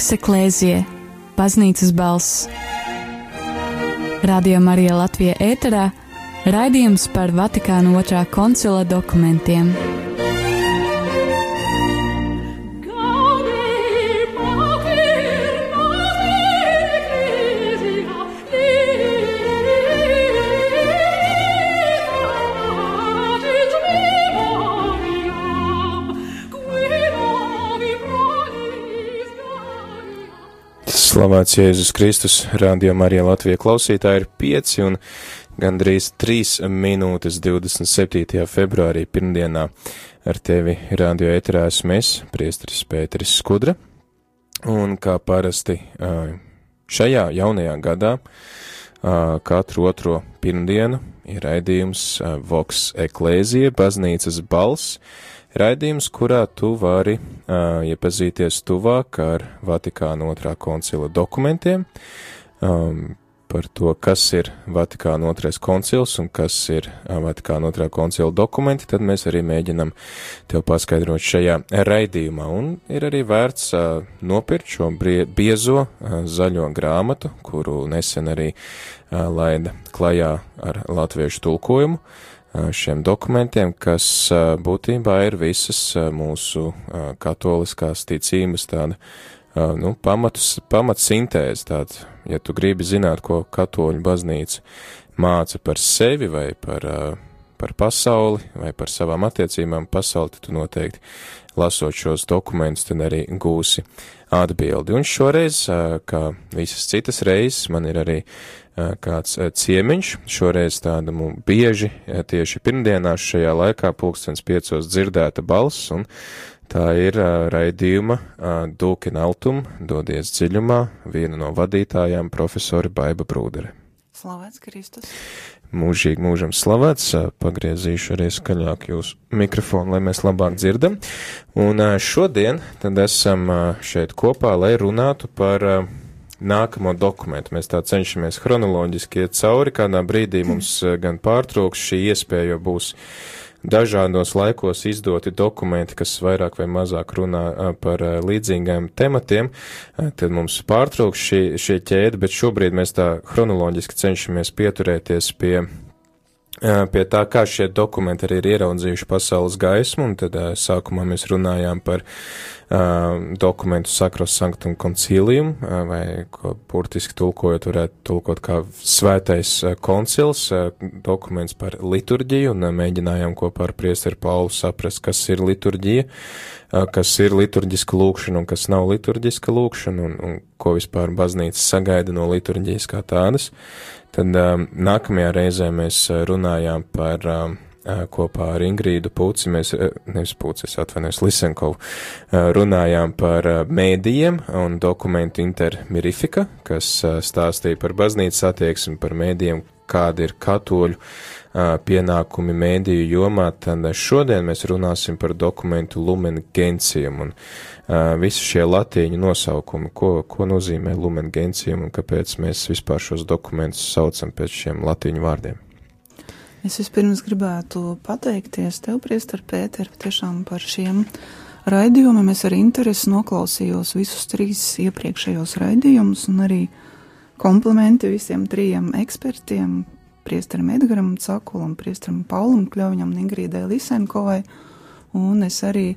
Voks Eklēzie, Baznīcas balss. Radio Marija Latvija ēterā raidījums par Vatikāna otrā koncila dokumentiem. Slavēts Jēzus Kristus, Radio Marija Latvija klausītāji ir 5 un gandrīz 3 minūtes 27. februārī pirmdienā ar tevi radio ēterā esmu es, priestris Pēteris Skudra, un kā parasti šajā jaunajā gadā katru otro pirmdienu ir raidījums Vox Eklēzija, baznīcas balss, Raidījums, kurā tu vari uh, iepazīties tuvāk ar Vatikāna otrā koncila dokumentiem, um, par to, kas ir Vatikāna otrais koncils un kas ir uh, Vatikāna otrā koncila dokumenti, tad mēs arī mēģinam tev paskaidrot šajā raidījumā. Un ir arī vērts uh, nopirkt šo brie, biezo uh, zaļo grāmatu, kuru nesen arī laida klajā ar latviešu tulkojumu. Uh, šiem dokumentiem, kas būtībā ir visas mūsu katoliskās ticības tāda, nu, pamatus, pamats sintēze tāda, ja tu gribi zināt, ko katoļu baznīca māca par sevi vai par, par pasauli vai par savām attiecībām pasauli, tad tu noteikti lasot šos dokumentus, tad arī gūsi atbildi. Un šoreiz, kā visas citas reizes, man ir arī kāds ciemiņš, šoreiz tāda mums bieži tieši pirmdienās šajā laikā pulkstens piecos dzirdēta balss, un tā ir raidījuma Dūkin Altum, dodies dziļumā, viena no vadītājām profesori Baiba Brūdere. Slavēts Kristus! mūžīgi mūžam slavēts. Pagriezīšu arī skaļāk jūsu mikrofonu, lai mēs labāk dzirdam. Un šodien tad esam šeit kopā, lai runātu par nākamo dokumentu. Mēs tā cenšamies chronoloģiski iet cauri, kādā brīdī mums gan pārtrauks šī iespēja, jo būs dažādos laikos izdoti dokumenti, kas vairāk vai mazāk runā par līdzīgiem tematiem, tad mums pārtrauks šī, šie ķēde, bet šobrīd mēs tā chronoloģiski cenšamies pieturēties pie pie tā, kā šie dokumenti arī ir ieraudzījuši pasaules gaismu, un tad sākumā mēs runājām par uh, dokumentu Sakros Sanctum Concilium, uh, vai, ko burtiski tulkojot, varētu tulkot kā svētais koncils, dokuments par liturģiju, un mēģinājām kopā ar priesteru Paulu saprast, kas ir liturģija, kas ir liturģiska lūkšana un kas nav liturģiska lūkšana, un, un ko vispār baznīca sagaida no liturģijas kā tādas. Tad nākamajā reizē mēs runājām par kopā ar Ingrīdu Puci, mēs, nevis Puci, es atvainojos, Lisenkovu, runājām par mēdījiem un dokumentu intermirifika, kas stāstīja par baznīcas attieksmi, par mēdījiem, kādi ir katoļu pienākumi mēdīju jomā, tad šodien mēs runāsim par dokumentu Lumen Gentium un visi šie latīņu nosaukumi, ko, ko nozīmē Lumen Gentium un kāpēc mēs vispār šos dokumentus saucam pēc šiem latīņu vārdiem. Es vispirms gribētu pateikties tev, Priester Pēter, tiešām par šiem raidījumiem. Es ar interesi noklausījos visus trīs iepriekšējos raidījumus un arī komplimenti visiem trijiem ekspertiem, Priesteram Edgaram Cakulam, Priesteram Paulam Kļaviņam un Ingrīdai Lisenkovai. Un es arī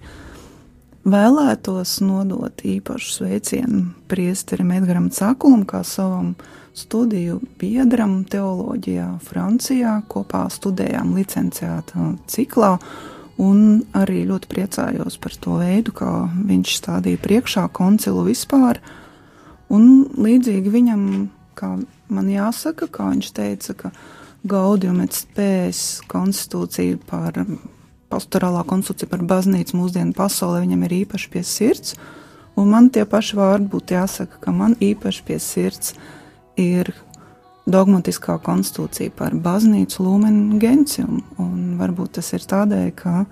vēlētos nodot īpašu sveicienu Priesteram Edgaram Cakulam kā savam studiju biedram teoloģijā Francijā, kopā studējām licenciāta ciklā, un arī ļoti priecājos par to veidu, kā viņš stādīja priekšā koncilu vispār, un līdzīgi viņam, kā man jāsaka, kā viņš teica, ka Gaudium et spējas konstitūcija par pastorālā konstitūcija par baznīcu mūsdienu pasaulē viņam ir īpaši pie sirds, un man tie paši vārdi būtu jāsaka, ka man īpaši pie sirds ir ir dogmatiskā konstitūcija par baznīcu Lūmenu Gencium, un varbūt tas ir tādēļ, ka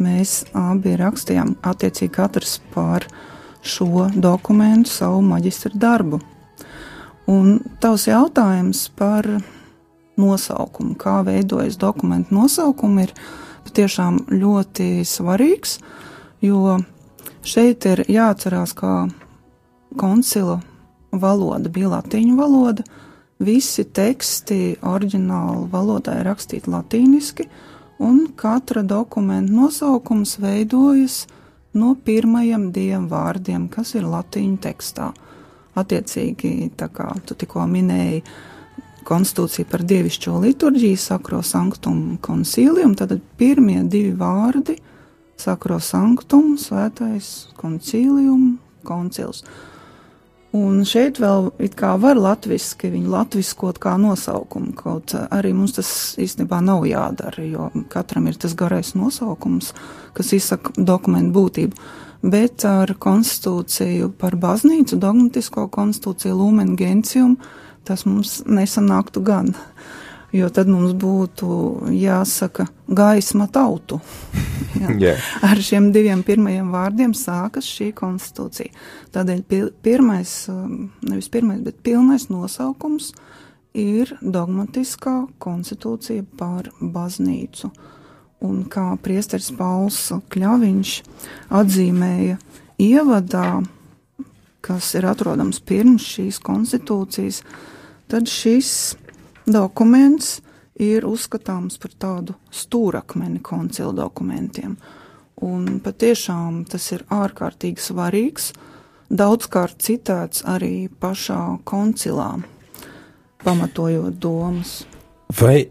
mēs abi rakstījām attiecīgi katrs par šo dokumentu savu maģistra darbu. Un tavs jautājums par nosaukumu, kā veidojas dokumentu nosaukumi, ir patiešām ļoti svarīgs, jo šeit ir jāatcerās, kā koncila valoda bija latīņu valoda, visi teksti oriģināli valodā ir rakstīti latīniski, un katra dokumenta nosaukums veidojas no pirmajiem diviem vārdiem, kas ir latīņu tekstā. Attiecīgi, tā kā tu tikko minēji, konstitūcija par dievišķo liturģiju, sakro sanktum koncīlium, tad pirmie divi vārdi - sakro sanktum, svētais koncīlium, koncils. Un šeit vēl it kā var latviski viņu latviskot kā nosaukumu, kaut arī mums tas īstenībā nav jādara, jo katram ir tas garais nosaukums, kas izsaka dokumentu būtību. Bet ar konstitūciju par baznīcu, dogmatisko konstitūciju Lumen Gentium, tas mums nesanāktu gan jo tad mums būtu jāsaka gaisma tautu. yeah. Ar šiem diviem pirmajiem vārdiem sākas šī konstitūcija. Tādēļ pirmais, um, nevis pirmais, bet pilnais nosaukums ir dogmatiskā konstitūcija par baznīcu. Un kā priesteris Pauls Kļaviņš atzīmēja ievadā, kas ir atrodams pirms šīs konstitūcijas, tad šis dokuments ir uzskatāms par tādu stūrakmeni koncilu dokumentiem. Un patiešām tas ir ārkārtīgi svarīgs, daudzkārt citēts arī pašā koncilā, pamatojot domas. Vai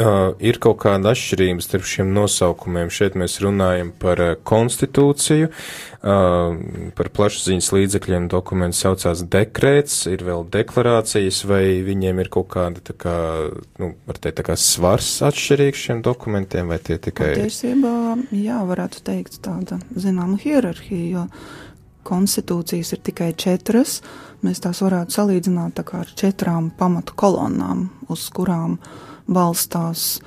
Uh, ir kaut kāda atšķirība starp šiem nosaukumiem. Šeit mēs runājam par uh, konstitūciju, uh, par plašsaziņas līdzekļiem dokuments saucās dekrēts, ir vēl deklarācijas, vai viņiem ir kaut kāda, tā kā, nu, var teikt, tā kā svars atšķirīgs šiem dokumentiem, vai tie tikai. Patiesībā, jā, varētu teikt tāda, zināma hierarhija, jo konstitūcijas ir tikai četras. Mēs tās varētu salīdzināt tā kā ar četrām pamatu kolonnām, uz kurām uh, balstās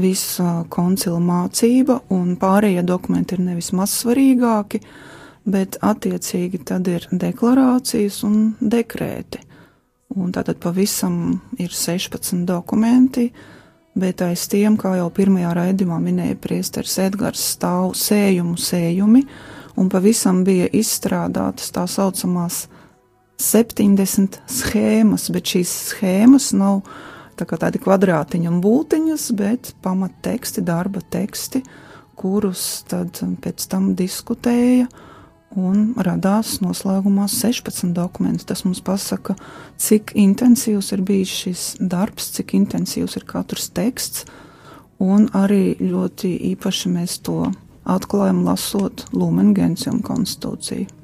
visa koncila mācība, un pārējie dokumenti ir nevis mazsvarīgāki, bet attiecīgi tad ir deklarācijas un dekrēti. Un tātad pavisam ir 16 dokumenti, bet aiz tiem, kā jau pirmajā raidījumā minēja priesteris Edgars, stāv sējumu sējumi, un pavisam bija izstrādātas tā saucamās 70 schēmas, bet šīs schēmas nav tā kā tādi kvadrātiņi un būtiņas, bet pamatteksti, darba teksti, kurus tad pēc tam diskutēja un radās noslēgumā 16 dokumenti. Tas mums pasaka, cik intensīvs ir bijis šis darbs, cik intensīvs ir katrs teksts, un arī ļoti īpaši mēs to atklājam lasot Lumen Gentium konstitūciju.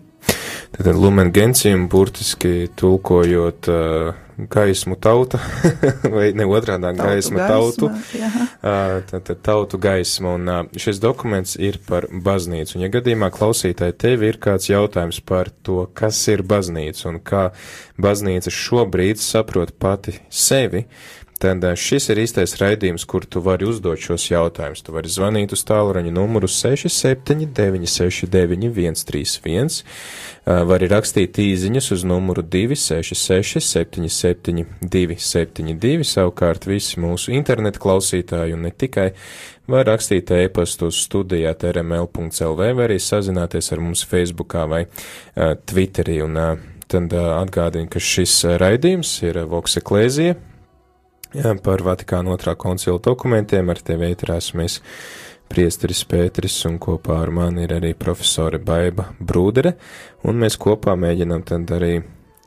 Tad Lumen Gentium burtiski tulkojot uh, gaismu tauta, vai ne otrādā tautu gaismu gaisma, tautu, uh, tad, tad tautu gaisma, un uh, šis dokuments ir par baznīcu. Un, ja gadījumā klausītāji tev ir kāds jautājums par to, kas ir baznīca un kā baznīca šobrīd saprot pati sevi, eh, šis ir īstais raidījums, kur tu vari uzdot šos jautājumus. Tu vari zvanīt uz tālruņa numuru 67969131, vari rakstīt īziņas uz numuru 266 772 72, savukārt visi mūsu interneta klausītāji un ne tikai var rakstīt e-pastu uz studijāt rml.lv vai arī sazināties ar mums Facebookā vai uh, Twitterī. Un, uh, tad uh, atgādinu, ka šis raidījums ir Voks Eklēzija, Jā, par Vatikānu otrā koncila dokumentiem. Ar tevi ēterās mēs priesteris Pēteris un kopā ar mani ir arī profesore Baiba Brūdere, un mēs kopā mēģinam tad arī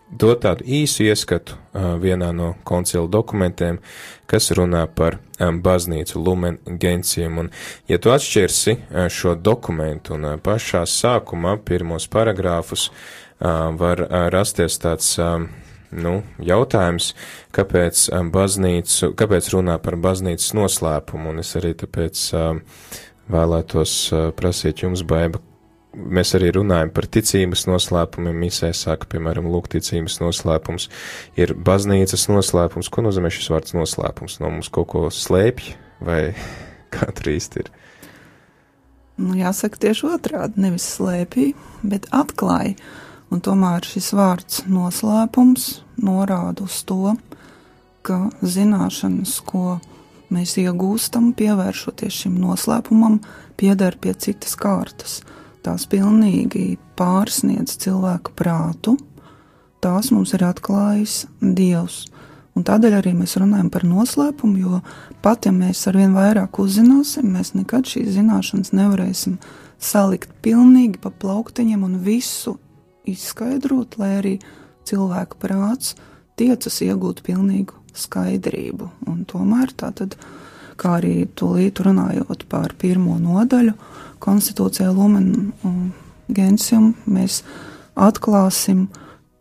dot tādu īsu ieskatu vienā no koncila dokumentiem, kas runā par baznīcu Lumen Gentium, un ja tu atšķirsi šo dokumentu un pašā sākumā pirmos paragrāfus, var rasties tāds nu, jautājums, kāpēc um, baznīcu, kāpēc runā par baznīcas noslēpumu, un es arī tāpēc um, vēlētos uh, prasīt jums, Baiba, mēs arī runājam par ticības noslēpumiem, misē saka, piemēram, lūk, ticības noslēpums ir baznīcas noslēpums. Ko nozīmē šis vārds noslēpums? No mums kaut ko slēpj, vai kā tur īsti ir? Nu, jāsaka tieši otrādi, nevis slēpj, bet atklāja. Un tomēr šis vārds noslēpums norāda uz to, ka zināšanas, ko mēs iegūstam, pievēršoties šim noslēpumam, pieder pie citas kārtas. Tās pilnīgi pārsniedz cilvēka prātu, tās mums ir atklājis Dievs. Un tādēļ arī mēs runājam par noslēpumu, jo pat ja mēs arvien vairāk uzzināsim, mēs nekad šīs zināšanas nevarēsim salikt pilnīgi pa plauktiņiem un visu izskaidrot, lai arī cilvēka prāts tiecas iegūt pilnīgu skaidrību. Un tomēr tā tad, kā arī tūlīt runājot par pirmo nodaļu, konstitūcijā Lumen un Gensium, mēs atklāsim,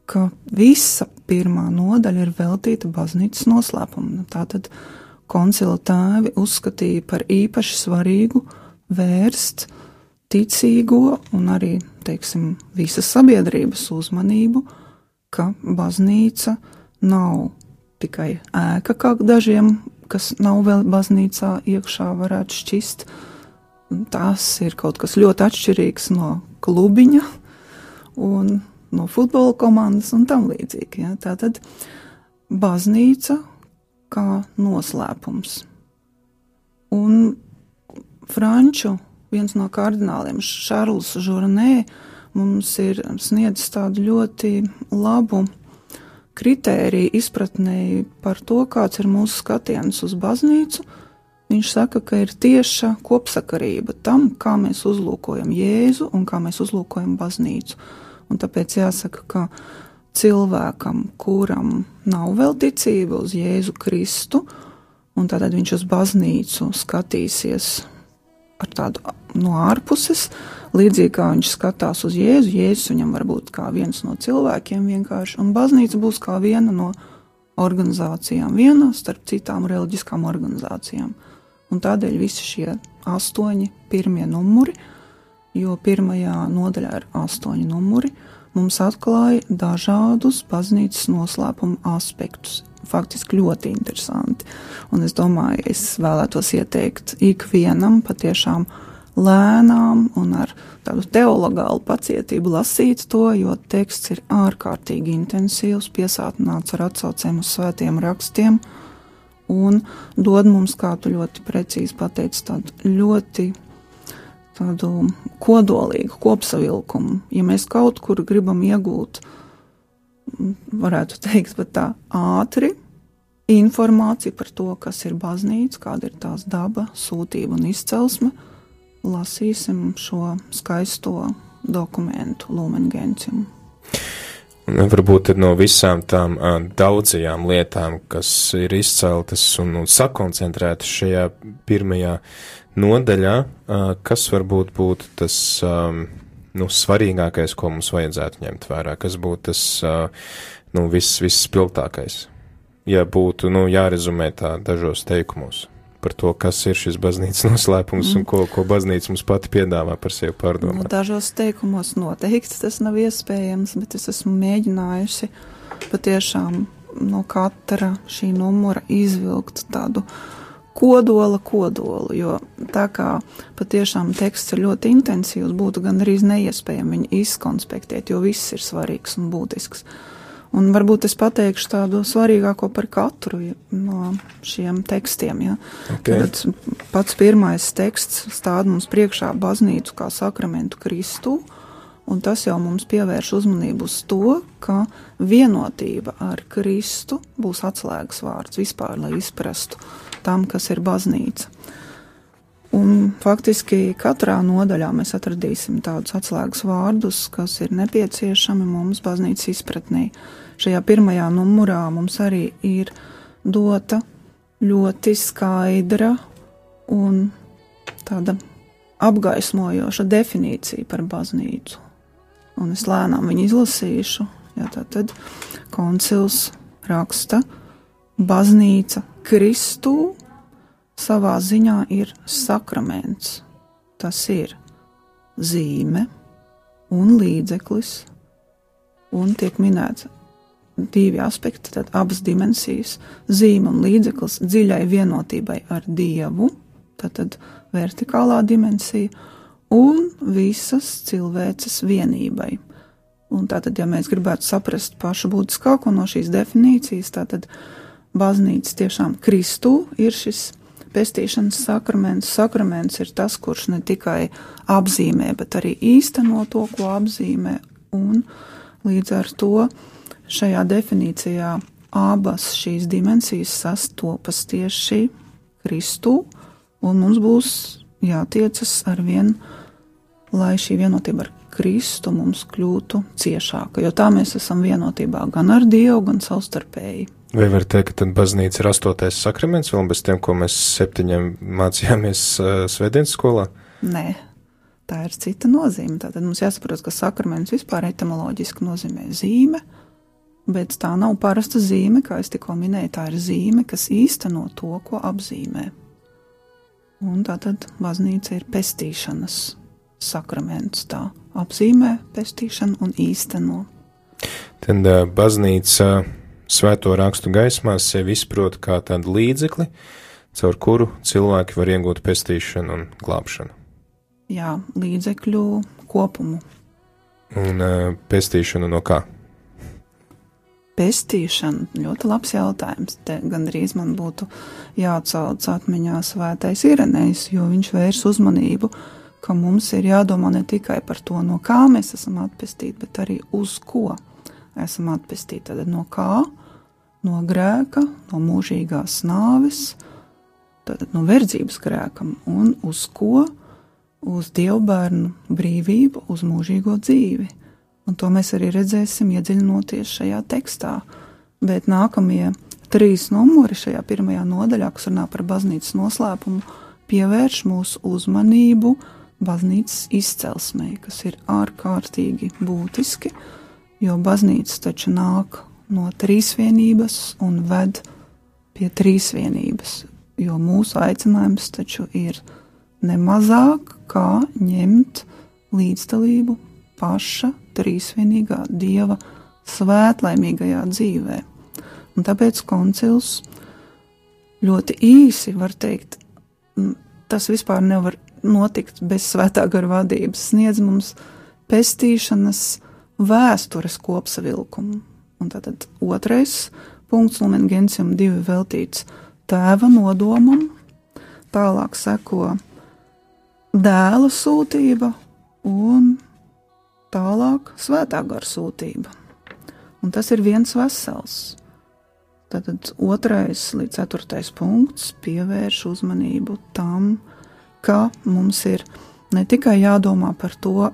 ka visa pirmā nodaļa ir veltīta baznīcas noslēpumam. Tātad koncila tēvi uzskatīja par īpaši svarīgu vērst ticīgo un arī, teiksim, visas sabiedrības uzmanību, ka baznīca nav tikai ēka, kā dažiem, kas nav vēl baznīcā iekšā, varētu šķist. Tas ir kaut kas ļoti atšķirīgs no klubiņa un no futbola komandas un tam līdzīgi. Ja? Tā tad baznīca kā noslēpums. Un Franču viens no kardināliem, Šarls Žurnē, mums ir sniedzis tādu ļoti labu kritēriju izpratnēji par to, kāds ir mūsu skatiens uz baznīcu. Viņš saka, ka ir tieša kopsakarība tam, kā mēs uzlūkojam Jēzu un kā mēs uzlūkojam baznīcu. Un tāpēc jāsaka, ka cilvēkam, kuram nav vēl ticība uz Jēzu Kristu, un tad viņš uz baznīcu skatīsies ar tādu no ārpuses, līdzīgi kā viņš skatās uz Jēzu. Jēzus viņam var būt kā viens no cilvēkiem vienkārši, un baznīca būs kā viena no organizācijām, viena starp citām reliģiskām organizācijām. Un tādēļ visi šie astoņi pirmie numuri jo pirmajā nodaļā ir astoņi numuri, mums atklāja dažādus baznīcas noslēpuma aspektus. Faktiski ļoti interesanti. Un es domāju, es vēlētos ieteikt ikvienam patiešām lēnām un ar tādu teologālu pacietību lasīt to, jo teksts ir ārkārtīgi intensīvs, piesātināts ar atsaucēm uz svētiem rakstiem un dod mums, kā tu ļoti precīzi pateici, tādu ļoti tādu kodolīgu kopsavilkumu. Ja mēs kaut kur gribam iegūt, varētu teikt, bet tā ātri informāciju par to, kas ir baznīca, kāda ir tās daba, sūtība un izcelsme, lasīsim šo skaisto dokumentu Lumengencium. Varbūt no visām tām daudzajām lietām, kas ir izceltas un, sakoncentrētas šajā pirmajā nodaļā, kas varbūt būtu tas nu, svarīgākais, ko mums vajadzētu ņemt vērā, kas būtu tas nu, viss, visspilgtākais, ja būtu nu, jārezumē tā dažos teikumos par to, kas ir šis baznīcas noslēpums mm. un ko, ko baznīca mums pati piedāvā par sevi pārdomāt. Nu, dažos teikumos noteikti tas nav iespējams, bet es esmu mēģinājusi patiešām no katra šī numura izvilkt tādu uh, kodola kodolu, jo tā kā patiešām teksts ir ļoti intensīvs, būtu gandrīz neiespējami viņu izkonspektēt, jo viss ir svarīgs un būtisks. Un varbūt es pateikšu tādu svarīgāko par katru no šiem tekstiem. Ja. Okay. Tad pats pirmais teksts stāda mums priekšā baznīcu kā sakramentu Kristu, un tas jau mums pievērš uzmanību uz to, ka vienotība ar Kristu būs atslēgas vārds vispār, lai izprastu tam, kas ir baznīca. Un faktiski katrā nodaļā mēs atradīsim tādus atslēgas vārdus, kas ir nepieciešami mums baznīcas izpratnē. Šajā pirmajā numurā mums arī ir dota ļoti skaidra un tāda apgaismojoša definīcija par baznīcu. Un es lēnām viņu izlasīšu. Jā, tā tad koncils raksta, baznīca Kristū savā ziņā ir sakraments. Tas ir zīme un līdzeklis, un tiek minēts divi aspekti, tad abas dimensijas - zīme un līdzeklis dziļai vienotībai ar Dievu, tātad vertikālā dimensija, un visas cilvēces vienībai. Un tātad, ja mēs gribētu saprast pašu būtiskāko no šīs definīcijas, tad baznīca tiešām Kristū ir šis pestīšanas sakraments. Sakraments ir tas, kurš ne tikai apzīmē, bet arī īsteno to, ko apzīmē, un līdz ar to šajā definīcijā abas šīs dimensijas sastopas tieši Kristū, un mums būs jātiecas ar vien, lai šī vienotība ar Kristu mums kļūtu ciešāka, jo tā mēs esam vienotībā gan ar Dievu, gan savstarpēji. Vai var teikt, ka tad baznīca ir astotais sakraments vēl bez tiem, ko mēs septiņiem mācījāmies uh, svētdienas skolā? Nē, tā ir cita nozīme. Tātad mums jāsaprot, ka sakraments vispār etimoloģiski nozīmē zīme, bet tā nav parasta zīme, kā es tikko minēju, tā ir zīme, kas īsteno to, ko apzīmē. Un tā tad baznīca ir pestīšanas sakraments, tā apzīmē pestīšanu un īsteno. Tad uh, baznīca svēto rakstu gaismā sevi izprot kā tādu līdzekli, caur kuru cilvēki var iegūt pestīšanu un glābšanu. Jā, līdzekļu kopumu. Un uh, pestīšanu no kā? pestīšana? Ļoti labs jautājums. Te gandrīz man būtu jāatcauc atmiņā svētais Irenējs, jo viņš vērs uzmanību, ka mums ir jādomā ne tikai par to, no kā mēs esam atpestīti, bet arī uz ko esam atpestīti. Tad no kā? No grēka, no mūžīgās nāves, tad no verdzības grēkam un uz ko? Uz dievbērnu brīvību, uz mūžīgo dzīvi. Un to mēs arī redzēsim, iedziļinoties šajā tekstā. Bet nākamie trīs numuri šajā pirmajā nodaļā, kas runā par baznīcas noslēpumu, pievērš mūsu uzmanību baznīcas izcelsmei, kas ir ārkārtīgi būtiski, jo baznīca taču nāk no trīsvienības un ved pie trīsvienības, jo mūsu aicinājums taču ir nemazāk kā ņemt līdzdalību paša trīsvienīgā dieva svētlaimīgajā dzīvē. Un tāpēc koncils ļoti īsi var teikt, tas vispār nevar notikt bez svētā gara vadības, sniedz mums pestīšanas vēstures kopsavilkumu. Un tātad otrais punkts Lumen Gentium divi veltīts tēva nodomam, tālāk seko dēla sūtība un tālāk svētā gara sūtība. Un tas ir viens vesels. Tad otrais līdz ceturtais punkts pievērš uzmanību tam, ka mums ir ne tikai jādomā par to,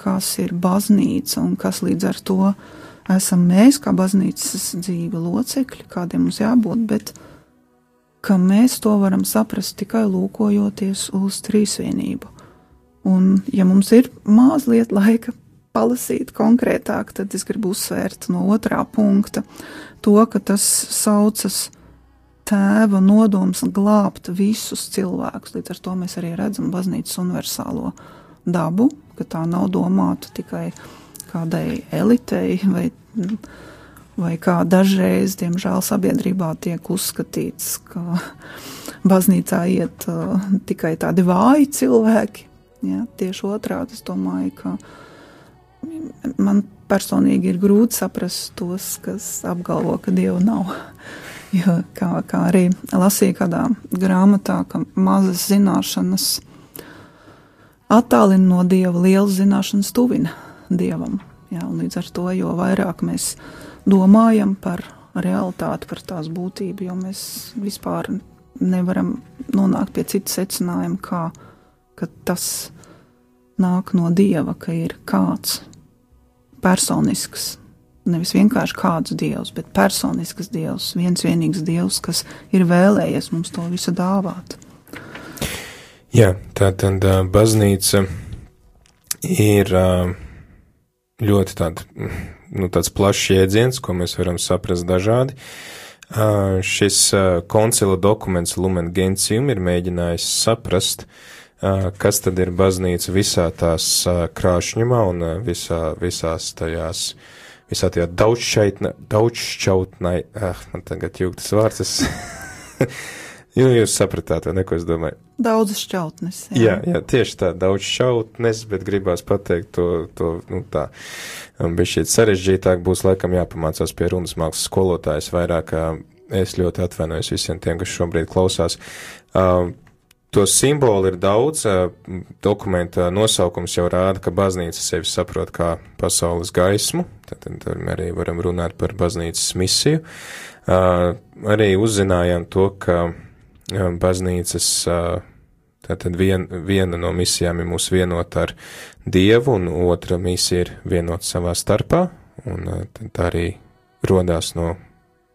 kas ir baznīca un kas līdz ar to esam mēs, kā baznīcas dzīve locekļi, kādiem mums jābūt, bet ka mēs to varam saprast tikai lūkojoties uz trīsvienību. Un, ja mums ir mazliet laika palasīt konkrētāk, tad es gribu uzsvērt no otrā punkta to, ka tas saucas tēva nodoms glābt visus cilvēkus. Līdz ar to mēs arī redzam baznīcas universālo dabu, ka tā nav domāta tikai kādai elitei vai, vai kā dažreiz, diemžēl, sabiedrībā tiek uzskatīts, ka baznīcā iet uh, tikai tādi vāji cilvēki. Ja, tieši otrādi es domāju, ka man personīgi ir grūti saprast tos, kas apgalvo, ka Dieva nav. Jo, kā, kā arī lasīja kādā grāmatā, ka mazas zināšanas attālina no Dieva, lielas zināšanas tuvina Dievam. Jā, līdz ar to, jo vairāk mēs domājam par realitāti, par tās būtību, jo mēs vispār nevaram nonākt pie citas secinājuma, kā ka tas nāk no Dieva, ka ir kāds personisks. Nevis vienkārši kāds dievs, bet personisks dievs, viens vienīgs dievs, kas ir vēlējies mums to visu dāvāt. Jā, tā tad baznīca ir ļoti tād, nu, tāds plašs jēdziens, ko mēs varam saprast dažādi. Šis koncila dokuments Lumen Gentium ir mēģinājis saprast, kas tad ir baznīca visā tās krāšņumā un visā, visās tajās, visā tajā daudzšķaitnē, daudzšķautnai, ah, man tagad jūgtas vārds, es, jo jūs sapratāt, vai neko es domāju. Daudz šķautnes. Jā. jā, jā, tieši tā, daudz šķautnes, bet gribās pateikt to, to, nu tā, bet šķiet sarežģītāk būs laikam jāpamācās pie runas mākslas skolotājas vairāk, es ļoti atvainojos visiem tiem, kas šobrīd klausās. Uh, To simbolu ir daudz. Dokumenta nosaukums jau rāda, ka baznīca sevi saprot kā pasaules gaismu. Tad, tad arī varam runāt par baznīcas misiju. Arī uzzinājām to, ka baznīcas Tātad vien, viena no misijām ir mūs vienot ar Dievu, un otra misija ir vienot savā starpā, un tā arī rodās no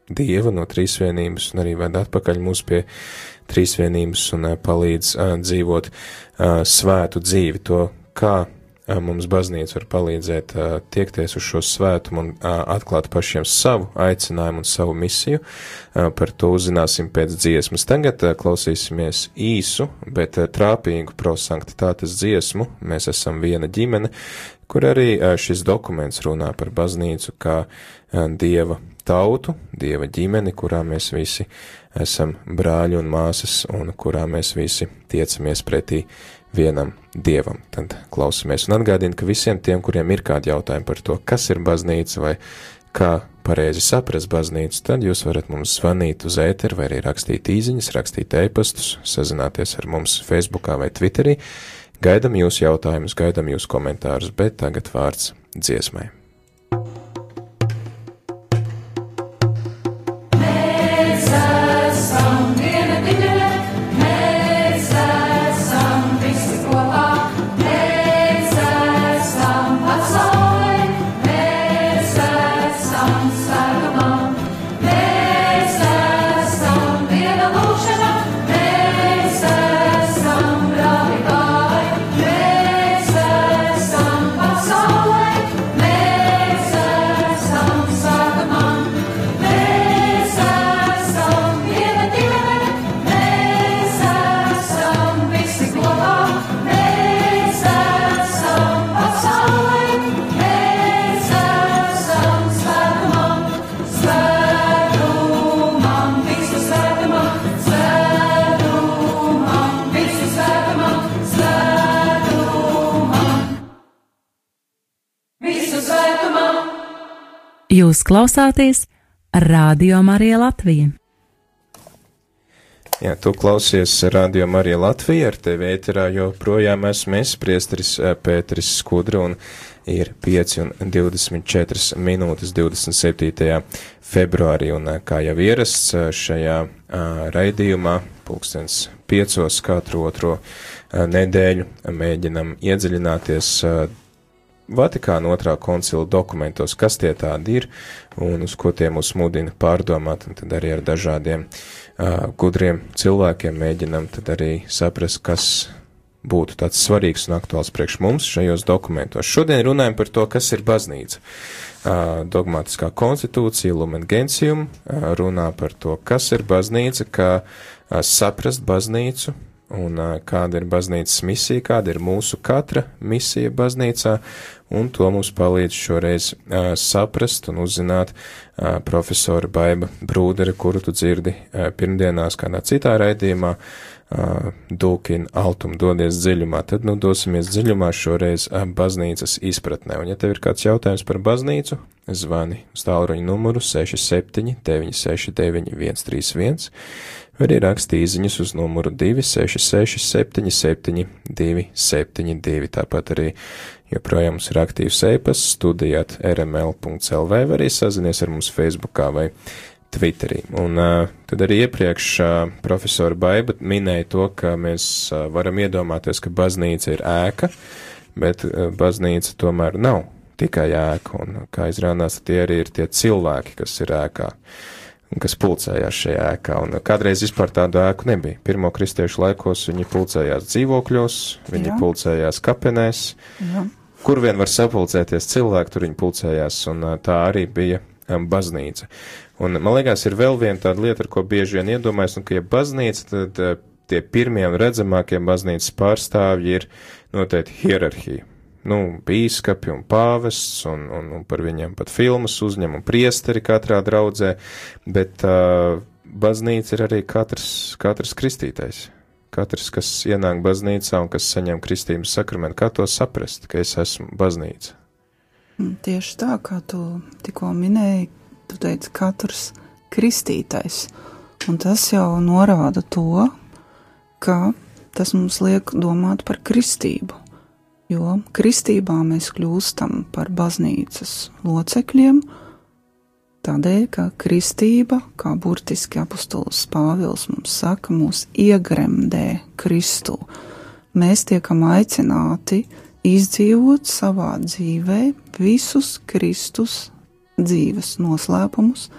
Dieva, no trīsvienības, un arī ved atpakaļ mūs pie trīsvienības un palīdz dzīvot svētu dzīvi, to kā mums baznīca var palīdzēt tiekties uz šo svētumu un atklāt pašiem savu aicinājumu un savu misiju. Par to uzzināsim pēc dziesmas. Tagad klausīsimies īsu, bet trāpīgu prosanktitātes dziesmu. Mēs esam viena ģimene, kur arī šis dokuments runā par baznīcu kā dieva tautu, dieva ģimeni, kurā mēs visi esam brāļi un māsas un kurā mēs visi tiecamies pretī vienam dievam. Tad klausamies un atgādinu, ka visiem tiem, kuriem ir kādi jautājumi par to, kas ir baznīca vai kā pareizi saprast baznīcu, tad jūs varat mums zvanīt uz ēteru vai arī rakstīt īziņas, rakstīt ēpastus, sazināties ar mums Facebookā vai Twitterī. Gaidam jūs jautājumus, gaidam jūs komentārus, bet tagad vārds dziesmai. Jūs klausāties Radio Marija Latvija. Jā, tu klausies Radio Marija Latvija, ar tevi ēterā joprojām esmu es, priesteris eh, Pēteris Skudra, un ir 5 un 24 minūtes 27. februārī, un eh, kā jau ierasts eh, šajā raidījumā, pulkstens 5. katru otro nedēļu, mēģinam iedziļināties Vatikāna otrā koncila dokumentos, kas tie tādi ir un uz ko tie mūs mudina pārdomāt, un tad arī ar dažādiem uh, gudriem cilvēkiem mēģinam tad arī saprast, kas būtu tāds svarīgs un aktuāls priekš mums šajos dokumentos. Šodien runājam par to, kas ir baznīca. Uh, dogmatiskā konstitūcija, Lumen Gentium, uh, runā par to, kas ir baznīca, kā uh, saprast baznīcu, un kāda ir baznīcas misija, kāda ir mūsu katra misija baznīcā, un to mums palīdz šoreiz uh, saprast un uzzināt uh, profesora Baiba Brūdere, kuru tu dzirdi uh, pirmdienās kādā citā raidījumā, uh, Dulkin Altum dodies dziļumā, tad nu dosimies dziļumā šoreiz uh, baznīcas izpratnē, un ja tev ir kāds jautājums par baznīcu, zvani uz tālruņa numuru 67 969 131, vai arī raksti īziņas uz numuru 266 77 272, tāpat arī joprojām mums ir aktīvs e-pasts studijāt rml.lv, vai arī sazinies ar mums Facebookā vai Twitterī. Un uh, tad arī iepriekš uh, profesora Baiba minēja to, ka mēs uh, varam iedomāties, ka baznīca ir ēka, bet uh, baznīca tomēr nav tikai ēka, un kā izrādās, tie arī ir tie cilvēki, kas ir ēkā. Kas pulcējās šajā ēkā. Un kādreiz vispār tādu ēku nebija. Pirmo kristiešu laikos viņi pulcējās dzīvokļos, viņi Jā. pulcējās kapenēs. Jā. Kur vien var sapulcēties cilvēki, tur viņi pulcējās, un tā arī bija baznīca. Un man liekas, ir vēl viena tāda lieta, ar ko bieži vien iedomājas, un ka, ja baznīca, tad uh, tie pirmie un redzamākie baznīcas pārstāvji ir noteikti hierarhija nu, bīskapi un pāvests, un, un, un par viņiem pat filmas uzņem un priesteri katrā draudzē, bet uh, baznīca ir arī katrs, katrs kristītais. Katrs, kas ienāk baznīcā un kas saņem kristības sakramentu, kā to saprast, ka es esmu baznīca? Mm, tieši tā, kā tu tikko minēji, tu teici, katrs kristītais. Un tas jau norāda to, ka tas mums liek domāt par kristību, jo kristībā mēs kļūstam par baznīcas locekļiem, tādēļ, ka kristība, kā burtiski apustulis Pāvils mums saka, mūs iegremdē Kristu. Mēs tiekam aicināti izdzīvot savā dzīvē visus Kristus dzīves noslēpumus,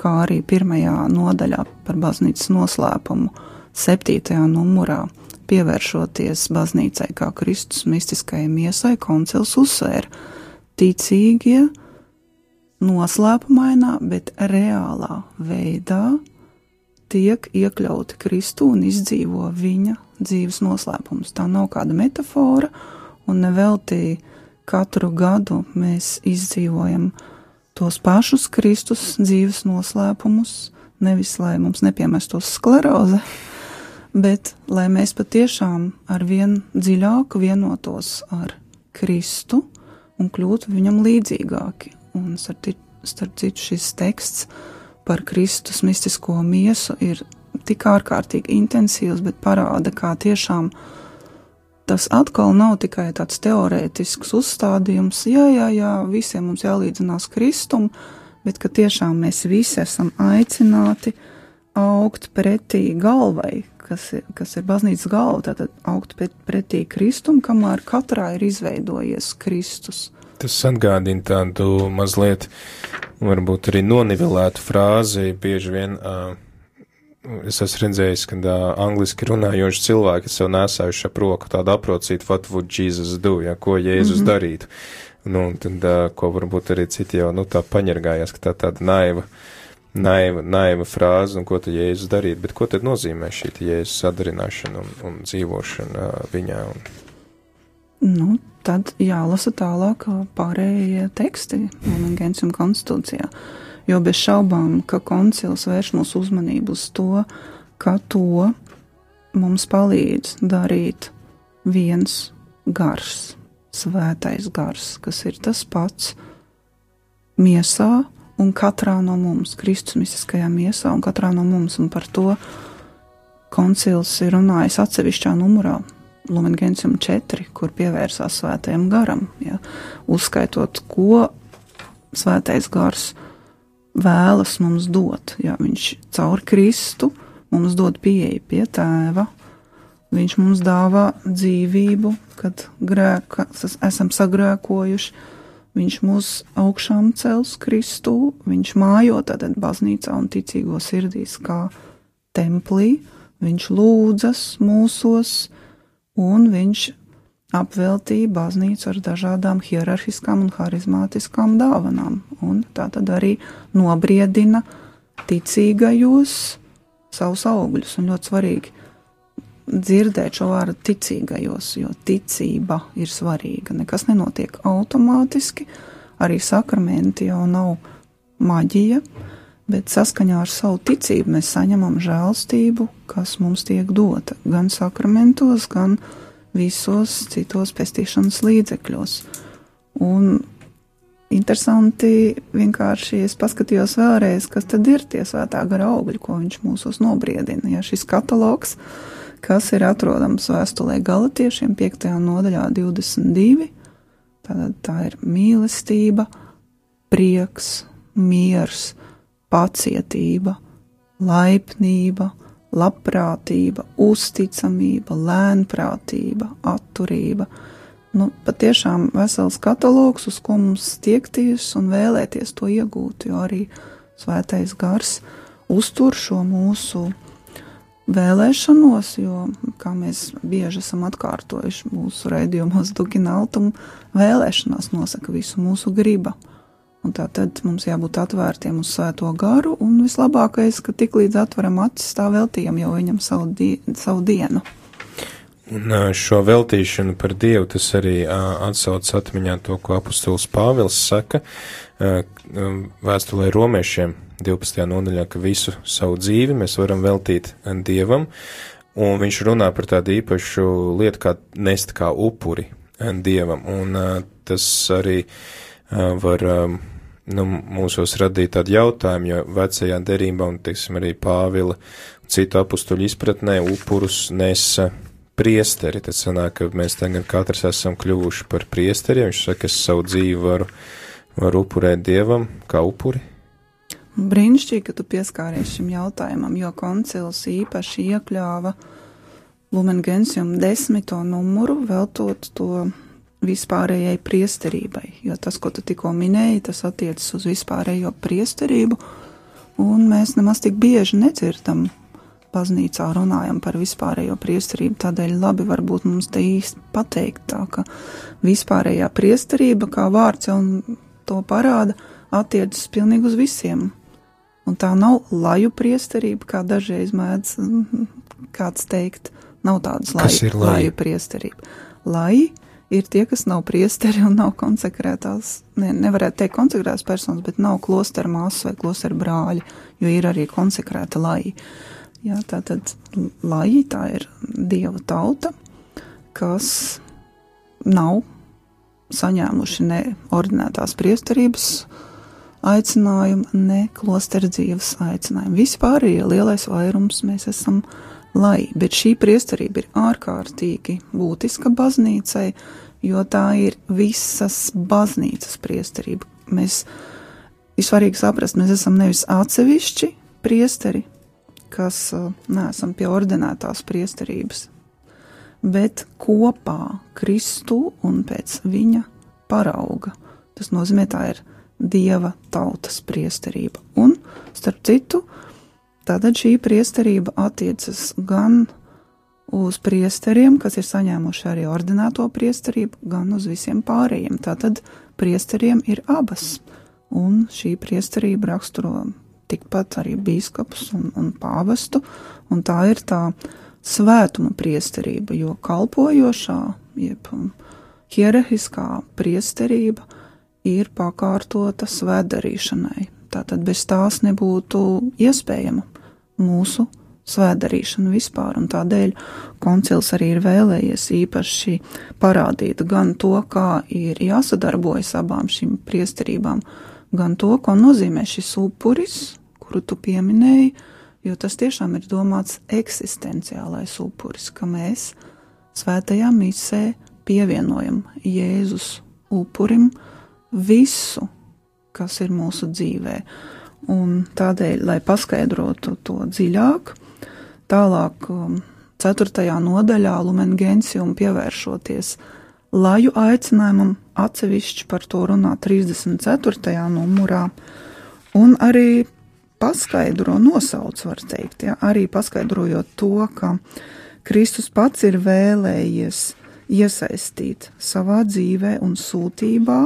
kā arī pirmajā nodaļā par baznīcas noslēpumu, septītajā numurā pievēršoties baznīcai kā Kristus mistiskajai miesai, koncils uzsvēra ticīgie noslēpumainā, bet reālā veidā tiek iekļauti Kristu un izdzīvo viņa dzīves noslēpumus. Tā nav kāda metafora, un nevelti katru gadu mēs izdzīvojam tos pašus Kristus dzīves noslēpumus, nevis lai mums nepiemestos skleroze, bet lai mēs patiešām ar vien dziļāk vienotos ar Kristu un kļūtu viņam līdzīgāki. Un starp, citu šis teksts par Kristus mistisko miesu ir tik ārkārtīgi intensīvs, bet parāda, kā tiešām tas atkal nav tikai tāds teorētisks uzstādījums, jā, jā, jā, visiem mums jālīdzinās Kristum, bet ka tiešām mēs visi esam aicināti augt pretī galvai, kas ir, kas ir baznīcas galva, tātad augt pretī Kristum, kamēr katrā ir izveidojies Kristus. Tas atgādina tādu mazliet, varbūt arī nonivelētu frāzi, bieži vien uh, es esmu redzējis, ka uh, angliski runājoši cilvēki sev nesājuši ap roku tādu aprocītu, what would Jesus do, ja, ko Jēzus mm -hmm. darītu. Nu, un tad, uh, ko varbūt arī citi jau, nu, tā paņergājās, ka tā tāda naiva, naiva, naiva frāze, un ko tad Jēzus darīt, bet ko tad nozīmē šī Jēzus sadarināšana un, un dzīvošana uh, viņā? Un... Nu, tad jālasa tālāk pārējie teksti Lumengensium konstitūcijā. Jo bez šaubām, ka koncils vērš mūsu uzmanību uz to, ka to mums palīdz darīt viens gars, svētais gars, kas ir tas pats miesā un katrā no mums, Kristus mistiskajā miesā un katrā no mums, un par to koncils ir runājis atsevišķā numurā Lumen Gentium 4, kur pievērsās svētajam garam, ja, uzskaitot, ko svētais gars vēlas mums dot. Ja, viņš caur Kristu mums dod pieeju pie tēva, viņš mums dāvā dzīvību, kad grēka, esam sagrēkojuši, viņš mūs augšām cels Kristū, viņš mājo tātad baznīcā un ticīgo sirdīs kā templī, viņš lūdzas mūsos, un viņš apveltīja baznīcu ar dažādām hierarhiskām un harizmātiskām dāvanām, un tā tad arī nobriedina ticīgajos savus augļus, un ļoti svarīgi dzirdēt šo vārdu ticīgajos, jo ticība ir svarīga. Nekas nenotiek automātiski, arī sakramenti jau nav maģija, bet saskaņā ar savu ticību mēs saņemam žēlstību, kas mums tiek dota gan sakramentos, gan visos citos pestīšanas līdzekļos. Un interesanti vienkārši es paskatījos vēlreiz, kas tad ir tie svētā gara augļi, ko viņš mūsos nobriedina. Ja šis katalogs, kas ir atrodams vēstulē galotiešiem 5. nodaļā 22, tad tā ir mīlestība, prieks, miers, pacietība, laipnība, labprātība, uzticamība, lēnprātība, atturība. Nu, patiešām vesels katalogs, uz ko mums tiekties un vēlēties to iegūt, jo arī svētais gars uztur šo mūsu vēlēšanos, jo, kā mēs bieži esam atkārtojuši mūsu raidījumos, Dukina Altumu, vēlēšanās nosaka visu mūsu gribu. Un tā tad mums jābūt atvērtiem uz svēto garu, un vislabākais, ka tik līdz atveram acis, tā veltījam jau viņam savu, die, savu dienu. Un šo veltīšanu par Dievu tas arī atsauc atmiņā to, ko apustulis Pāvils saka vēstulē romiešiem 12. nodaļā, ka visu savu dzīvi mēs varam veltīt Dievam, un viņš runā par tādu īpašu lietu kā nest kā upuri Dievam, un tas arī var nu, mūsos radīt tādu jautājumu, jo vecajā derībā un, teiksim, arī Pāvila citu apustuļu izpratnē upurus nesa priesteri, tad sanāk, ka mēs tagad katrs esam kļuvuši par priesteriem. Viņš saka, es savu dzīvi varu, varu upurēt dievam kā upuri. Brīnišķīgi, ka tu pieskāries šim jautājumam, jo koncils īpaši iekļāva Lumen Gentium desmito numuru, veltot to vispārējai priesterībai, jo tas, ko tu tikko minēji, tas attiecas uz vispārējo priesterību, un mēs nemaz tik bieži nedzirdam baznīcā runājam par vispārējo priesterību, tādēļ labi varbūt mums te īsti pateikt tā, ka vispārējā priesterība, kā vārds jau to parāda, attiecas pilnīgi uz visiem. Un tā nav laju priesterība, kā dažreiz mēdz kāds teikt, nav tādas laju, laju priesterība. Lai ir tie, kas nav priesteri un nav konsekrētās, ne, nevarētu teikt konsekrētās personas, bet nav klostera māsas vai klostera brāļi, jo ir arī konsekrēta laji. Jā, tā tad laji, tā ir dieva tauta, kas nav saņēmuši ne ordinētās priesterības aicinājumu, ne klostera dzīves aicinājumu. Vispārējie lielais vairums mēs esam lai, bet šī priesterība ir ārkārtīgi būtiska baznīcai, jo tā ir visas baznīcas priesterība. Mēs ir svarīgi saprast, mēs esam nevis atsevišķi priesteri, kas uh, neesam pie ordinētās priesterības, bet kopā Kristu un pēc viņa parauga. Tas nozīmē, tā ir dieva tautas priesterība. Un, starp citu, uh, Tātad šī priesterība attiecas gan uz priesteriem, kas ir saņēmuši arī ordināto priesterību, gan uz visiem pārējiem. Tātad priesteriem ir abas, un šī priesterība raksturo tikpat arī bīskapus un, un pāvestu, un tā ir tā svētuma priesterība, jo kalpojošā, jeb hierarhiskā priesterība ir pakārtota svētdarīšanai. Tātad bez tās nebūtu iespējama mūsu svētdarīšanu vispār, un tādēļ koncils arī ir vēlējies īpaši parādīt gan to, kā ir jāsadarbojas abām šīm priesterībām, gan to, ko nozīmē šis upuris, kuru tu pieminēji, jo tas tiešām ir domāts eksistenciālais upuris, ka mēs svētajā misē pievienojam Jēzus upurim visu, kas ir mūsu dzīvēm Un tādēļ, lai paskaidrotu to dziļāk, tālāk, um, ceturtajā nodaļā Lumen Gentium pievēršoties laju aicinājumam, atsevišķi par to runā 34. numurā, un arī paskaidro, nosauc, var teikt, ja, arī paskaidrojot to, ka Kristus pats ir vēlējies iesaistīt savā dzīvē un sūtībā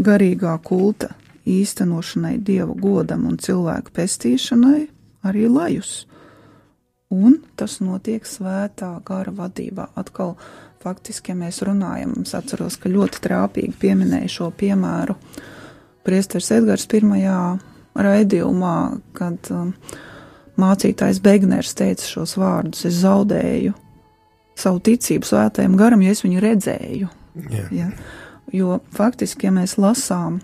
garīgā kulta īstenošanai, dievu godam un cilvēku pestīšanai arī lajus. Un tas notiek svētā gara vadībā. Atkal, faktiski, ja mēs runājam, es atceros, ka ļoti trāpīgi pieminēja šo piemēru Priesteris Edgars pirmajā raidījumā, kad um, mācītājs Begners teica šos vārdus: Es zaudēju savu ticību svētajam garam, ja es viņu redzēju. Yeah. Ja? Jo faktiski, ja mēs lasām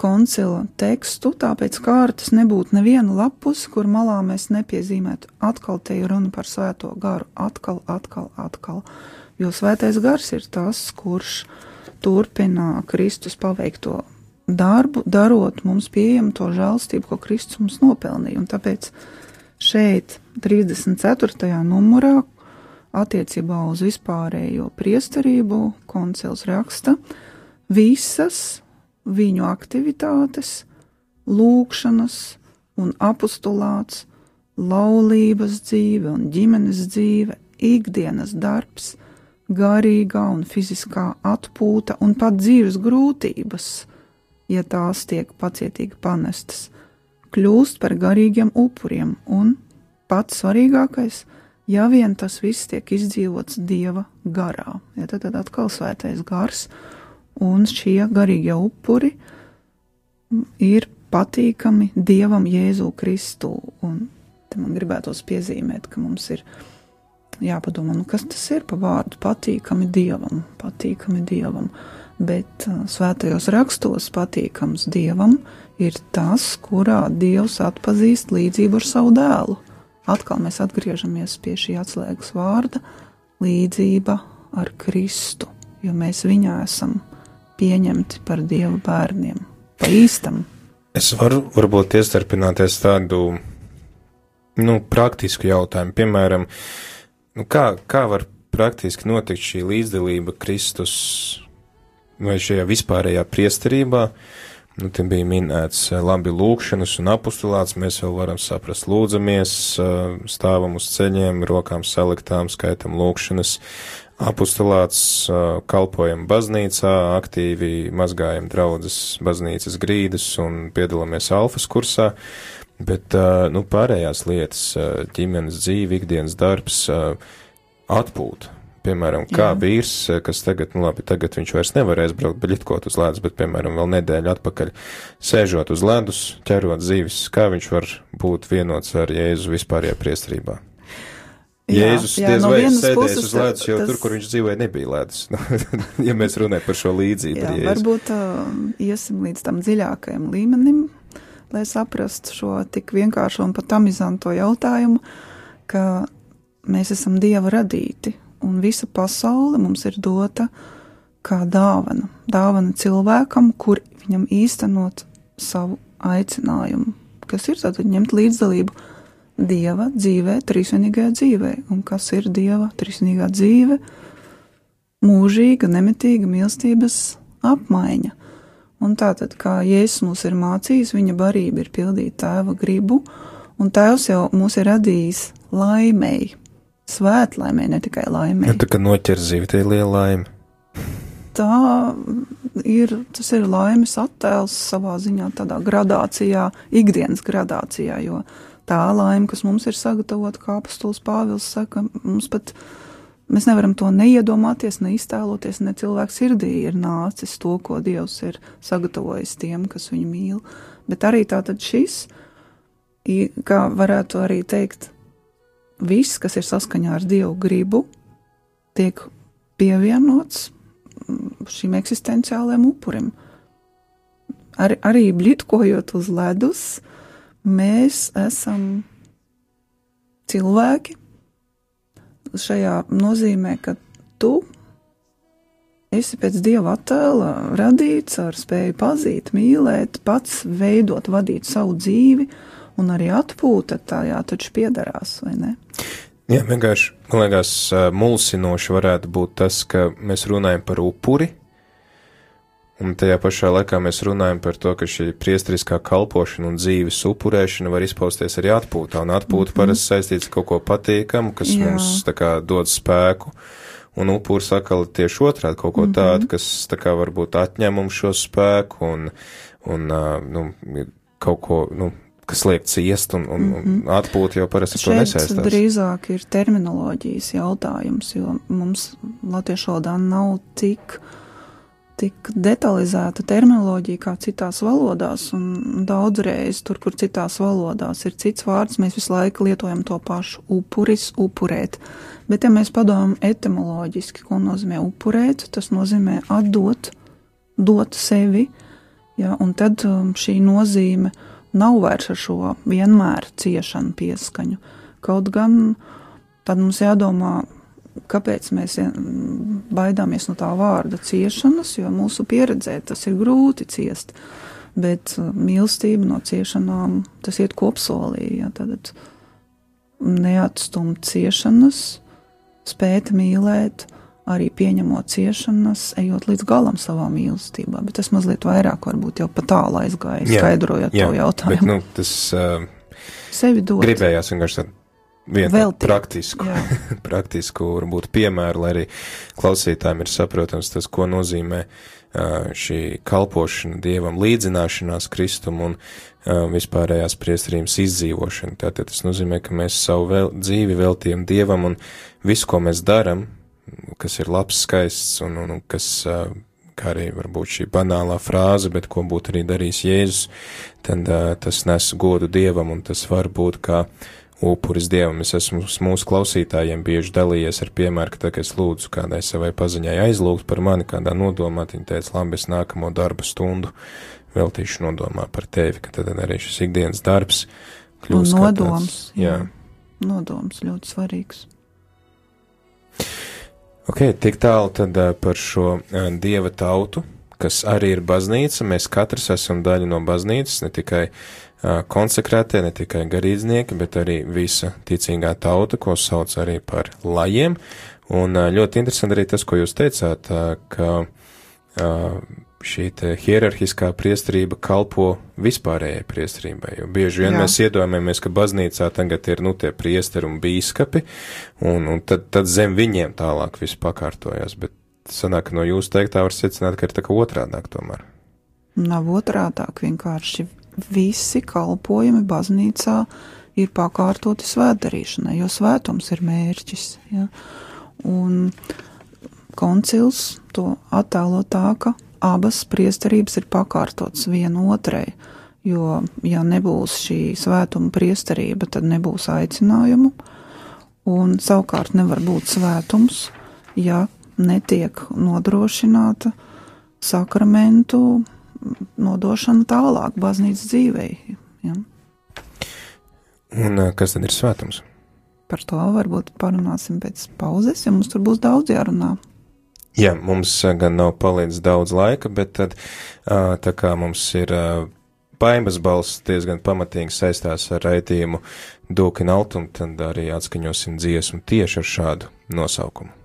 koncila tekstu, tāpēc kārtas nebūtu neviena lapus, kur malā mēs nepiezīmētu. Atkal te ir runa par svēto garu, atkal, atkal, atkal. Jo svētais gars ir tas, kurš turpina Kristus paveikto darbu, darot mums pieejamu to žēlstību, ko Kristus mums nopelnīja. Un tāpēc šeit, 34. numurā, attiecībā uz vispārējo priesterību, koncils raksta, visas viņu aktivitātes, lūkšanas un apostulāts, laulības dzīve un ģimenes dzīve, ikdienas darbs, garīgā un fiziskā atpūta un pat dzīves grūtības, ja tās tiek pacietīgi panestas, kļūst par garīgiem upuriem un, pats svarīgākais, ja vien tas viss tiek izdzīvots Dieva garā. Ja tad, tad atkal svētais gars un šie garīgie upuri ir patīkami Dievam Jēzu Kristu. Un te man gribētos piezīmēt, ka mums ir jāpadomā, nu kas tas ir pa vārdu patīkami Dievam, patīkami Dievam. Bet uh, svētajos rakstos patīkams Dievam ir tas, kurā Dievs atpazīst līdzību ar savu dēlu, atkal mēs atgriežamies pie šī atslēgas vārda - līdzība ar Kristu, jo mēs viņā esam pieņemti par Dieva bērniem, pa īstam. Es varu varbūt iestarpināties tādu, nu, praktisku jautājumu, piemēram, nu, kā, kā var praktiski notikt šī līdzdalība Kristus vai šajā vispārējā priesterībā? Nu, te bija minēts eh, labi lūkšanas un apustulāts, mēs vēl varam saprast, lūdzamies, eh, stāvam uz ceļiem, rokām saliktām, skaitam lūkšanas, apustulāts, kalpojam baznīcā, aktīvi mazgājam draudzes baznīcas grīdas un piedalāmies alfas kursā, bet, nu, pārējās lietas, ģimenes dzīve, ikdienas darbs, atpūta. Piemēram, kā Jā. vīrs, kas tagad, nu labi, tagad viņš vairs nevarēs braukt beļķot uz ledus, bet, piemēram, vēl nedēļu atpakaļ sēžot uz ledus, ķerot zīves, kā viņš var būt vienots ar Jēzu vispārējā priestrībā. Jēzus jā, diez no vai sēdēs uz ledus, jo tas... tur, kur viņš dzīvoja, nebija ledus. ja mēs runājam par šo līdzību. Jā, varbūt uh, iesim līdz tam dziļākajam līmenim, lai saprastu šo tik vienkāršo un pat amizanto jautājumu, ka mēs esam Dieva radīti, un visa pasaule mums ir dota kā dāvana. Dāvana cilvēkam, kur viņam īstenot savu aicinājumu, kas ir tātad ņemt līdzdalību Dieva dzīvē, trīsvienīgajā dzīvē. Un kas ir Dieva trīsvienīgā dzīve? Mūžīga, nemitīga mīlestības apmaiņa. Un tātad, kā Jēzus mūs ir mācījis, viņa barība ir pildīt tēva gribu, un tēvs jau mūs ir radījis laimēji, svētlaimē, ne tikai laimē. Ja tā kā noķer zivi, tā ir liela laime. Tā ir, tas ir laimes attēls savā ziņā tādā gradācijā, ikdienas gradācijā, jo tā laime, kas mums ir sagatavota, kā apustulis Pāvils saka, mums pat, mēs nevaram to neiedomāties, neiztēloties, ne cilvēks sirdī ir nācis to, ko Dievs ir sagatavojis tiem, kas viņu mīl, bet arī tātad šis, kā varētu arī teikt, viss, kas ir saskaņā ar Dievu gribu, tiek pievienots mm, šim eksistenciālajam upurim. Ar, arī blitkojot uz ledus, mēs esam cilvēki. Šajā nozīmē, ka tu esi pēc dieva attēla radīts ar spēju pazīt, mīlēt, pats veidot, vadīt savu dzīvi, un arī atpūta tajā taču piedarās, vai ne? Jā, vienkārši, man liekas, mulsinoši varētu būt tas, ka mēs runājam par upuri, un tajā pašā laikā mēs runājam par to, ka šī priestriskā kalpošana un dzīves upurēšana var izpausties arī atpūtā, un atpūta mm -hmm. parasti saistīts ar kaut ko patīkamu, kas Jā. mums tā kā dod spēku, un upuri sakala tieši otrādi kaut ko mm -hmm. tādu, kas tā kā varbūt atņem mums šo spēku, un, un, nu, kaut ko, nu, kas liek ciest un, un, mm -hmm. un atpūta jau parasti to nesaistās. drīzāk ir terminoloģijas jautājums, jo mums latviešu valodā nav tik, tik detalizēta terminoloģija kā citās valodās, un daudzreiz tur, kur citās valodās ir cits vārds, mēs visu laiku lietojam to pašu - upuris, upurēt. Bet, ja mēs padomājam etimoloģiski, ko nozīmē upurēt, tas nozīmē atdot, dot sevi, ja, un tad um, šī nozīme nav vairs ar šo vienmēr ciešanu pieskaņu. Kaut gan tad mums jādomā, kāpēc mēs baidāmies no tā vārda ciešanas, jo mūsu pieredzē tas ir grūti ciest. Bet uh, mīlestība no ciešanām tas iet kopsolī. Ja, tad neatstumt ciešanas, spēt mīlēt, arī pieņemot ciešanas, ejot līdz galam savā mīlestībā. Bet tas mazliet vairāk varbūt jau pa tālu aizgāja, skaidrojot jā, to jautājumu. Bet, nu, tas uh, sevi dot. Gribējās vienkārši Vēl praktisku, praktisku, varbūt piemēru, lai arī klausītājiem ir saprotams tas, ko nozīmē uh, šī kalpošana Dievam, līdzināšanās Kristum un uh, vispārējās priestrības izdzīvošana. Tātad tas nozīmē, ka mēs savu vēl, dzīvi veltījam Dievam un visu, ko mēs daram, kas ir labs, skaists un, un, un kas, kā arī varbūt šī banālā frāze, bet ko būtu arī darījis Jēzus, tad tas nes godu Dievam un tas var būt kā upuris Dievam. Es esmu mūsu klausītājiem bieži dalījies ar piemēru, ka tā, ka es lūdzu kādai savai paziņai aizlūgt par mani kādā nodomā, viņa teica, labi, es nākamo darba stundu veltīšu nodomā par tevi, ka tad arī šis ikdienas darbs kļūst un nodoms. Tāds, jā. jā nodoms ļoti svarīgs. Ok, tik tālu tad par šo dieva tautu, kas arī ir baznīca. Mēs katrs esam daļa no baznīcas, ne tikai uh, konsekrētie, ne tikai garīdznieki, bet arī visa ticīgā tauta, ko sauc arī par lajiem. Un ļoti interesanti arī tas, ko jūs teicāt, ka šī hierarhiskā priesterība kalpo vispārējai priesterībai, jo bieži vien Jā. mēs iedomājamies, ka baznīcā tagad ir, nu, tie priesteri un bīskapi, un, un tad, tad zem viņiem tālāk viss pakārtojas, bet sanāk, no jūsu teiktā var secināt, ka ir tā kā otrādāk tomēr. Nav otrādāk, vienkārši visi kalpojumi baznīcā ir pakārtoti svētdarīšanai, jo svētums ir mērķis, ja? un koncils to attēlo tā, ka abas priesterības ir pakārtotas viena otrai, jo, ja nebūs šī svētuma priesterība, tad nebūs aicinājumu, un savukārt nevar būt svētums, ja netiek nodrošināta sakramentu nodošana tālāk baznīcas dzīvei. Ja. Un kas tad ir svētums? Par to varbūt parunāsim pēc pauzes, jo mums tur būs daudz jārunā. Jā, mums gan nav palicis daudz laika, bet tad, tā kā mums ir Paimas balss diezgan pamatīgi saistās ar raidījumu Dūkin Altum, tad arī atskaņosim dziesmu tieši ar šādu nosaukumu.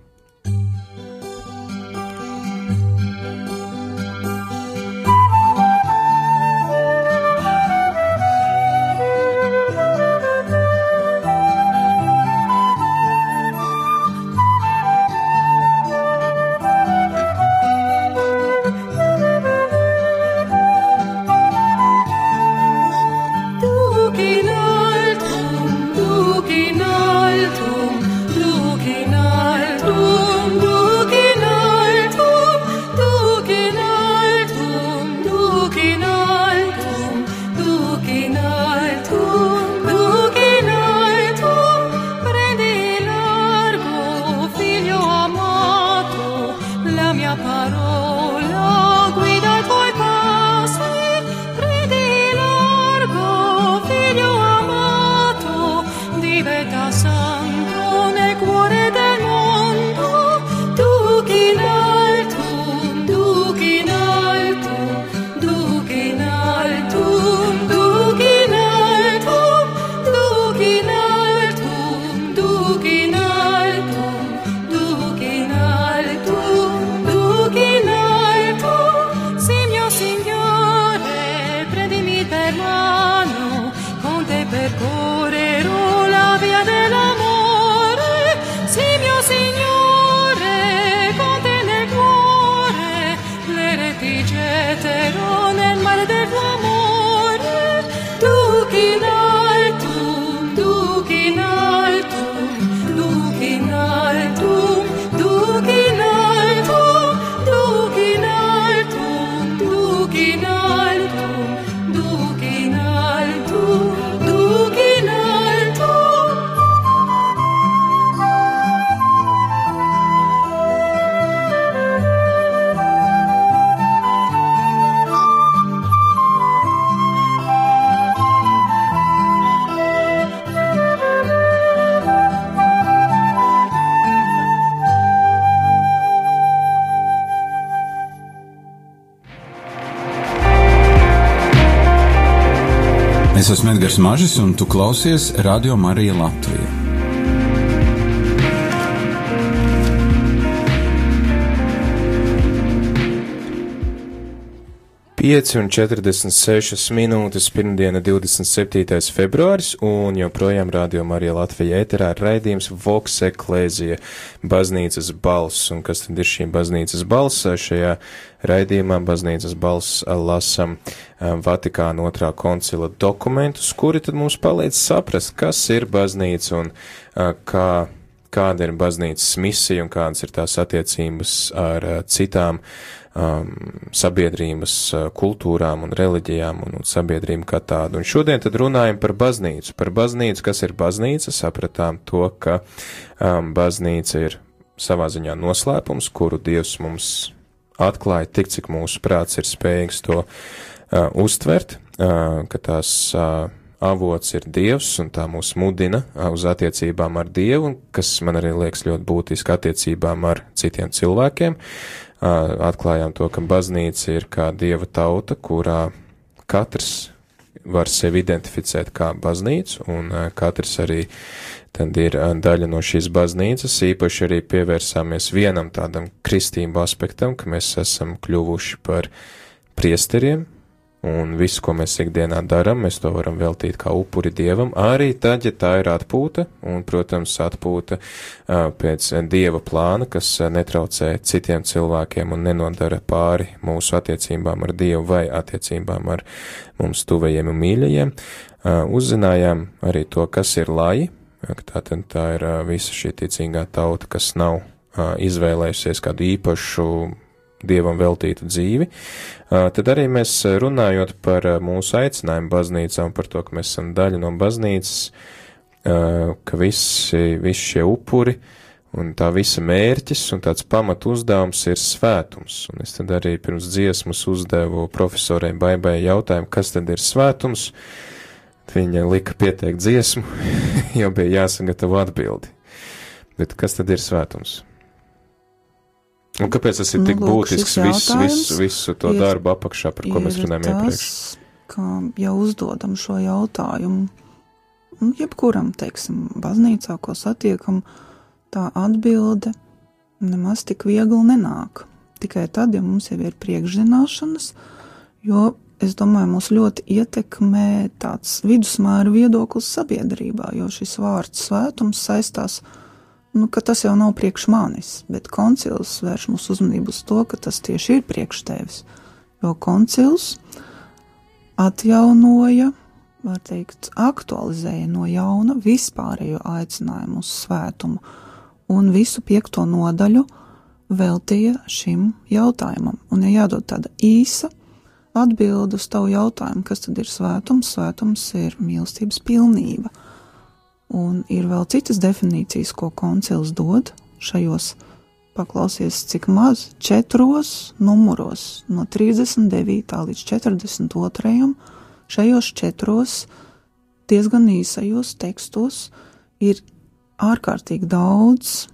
Edgars Mažis, un tu klausies Radio Marija Latvija. Pieci un 46 minūtes pirmdiena 27. februāris, un joprojām Radio Marija Latvija ēterā raidījums Voks Eklēzija baznīcas balss, un kas tad ir šī baznīcas balss šajā raidījumā baznīcas balss lasam Vatikāna otrā koncila dokumentus, kuri tad mums palīdz saprast, kas ir baznīca un kā, kāda ir baznīcas misija un kādas ir tās attiecības ar citām um, sabiedrības kultūrām un reliģijām un, un sabiedrību kā tādu. Un šodien tad runājam par baznīcu. Par baznīcu, kas ir baznīca, sapratām to, ka um, baznīca ir savā ziņā noslēpums, kuru Dievs mums atklāja tik, cik mūsu prāts ir spējīgs to uh, uztvert, uh, ka tās uh, avots ir Dievs, un tā mūs mudina uz attiecībām ar Dievu, kas man arī liekas ļoti būtiski attiecībām ar citiem cilvēkiem. Atklājām to, ka baznīca ir kā Dieva tauta, kurā katrs var sevi identificēt kā baznīcu, un katrs arī tad ir daļa no šīs baznīcas. Īpaši arī pievērsāmies vienam tādam kristību aspektam, ka mēs esam kļuvuši par priesteriem, un visu, ko mēs ikdienā darām, mēs to varam veltīt kā upuri dievam, arī tad, ja tā ir atpūta, un, protams, atpūta uh, pēc dieva plāna, kas uh, netraucē citiem cilvēkiem un nenodara pāri mūsu attiecībām ar dievu vai attiecībām ar mums tuvajiem un mīļajiem. Uh, uzzinājām arī to, kas ir laji, tātad tā ir visa šī ticīgā tauta, kas nav izvēlējusies kādu īpašu dievam veltītu dzīvi, tad arī mēs runājot par mūsu aicinājumu baznīcā un par to, ka mēs esam daļa no baznīcas, ka visi, visi šie upuri un tā visa mērķis un tāds pamat uzdevums ir svētums. Un es tad arī pirms dziesmas uzdevu profesorai Baibai jautājumu, kas tad ir svētums. Viņa lika pieteikt dziesmu, jo bija jāsagatavo atbildi. Bet kas tad ir svētums? Un kāpēc tas ir tik nu, lūk, būtisks visu, visu, visu to ir, darbu apakšā, par ko mēs runājam iepriekš? Kā jau uzdodam šo jautājumu, nu, jebkuram, teiksim, baznīcā, ko satiekam, tā atbilde nemaz tik viegli nenāk. Tikai tad, ja mums jau ir priekšzināšanas, jo es domāju, mūs ļoti ietekmē tāds vidusmēra viedoklis sabiedrībā, jo šis vārds svētums saistās ar nu, ka tas jau nav priekš manis, bet koncils vērš mūsu uzmanību uz to, ka tas tieši ir priekš tevis. Jo koncils atjaunoja, var teikt, aktualizēja no jauna vispārējo aicinājumu uz svētumu, un visu piekto nodaļu veltīja šim jautājumam. Un, ja jādod tāda īsa atbilde uz tavu jautājumu, kas tad ir svētums, svētums ir mīlestības pilnība Un ir vēl citas definīcijas, ko koncils dod šajos, paklausies, cik maz, četros numuros, no 39. līdz 42. šajos četros diezgan īsajos tekstos ir ārkārtīgi daudz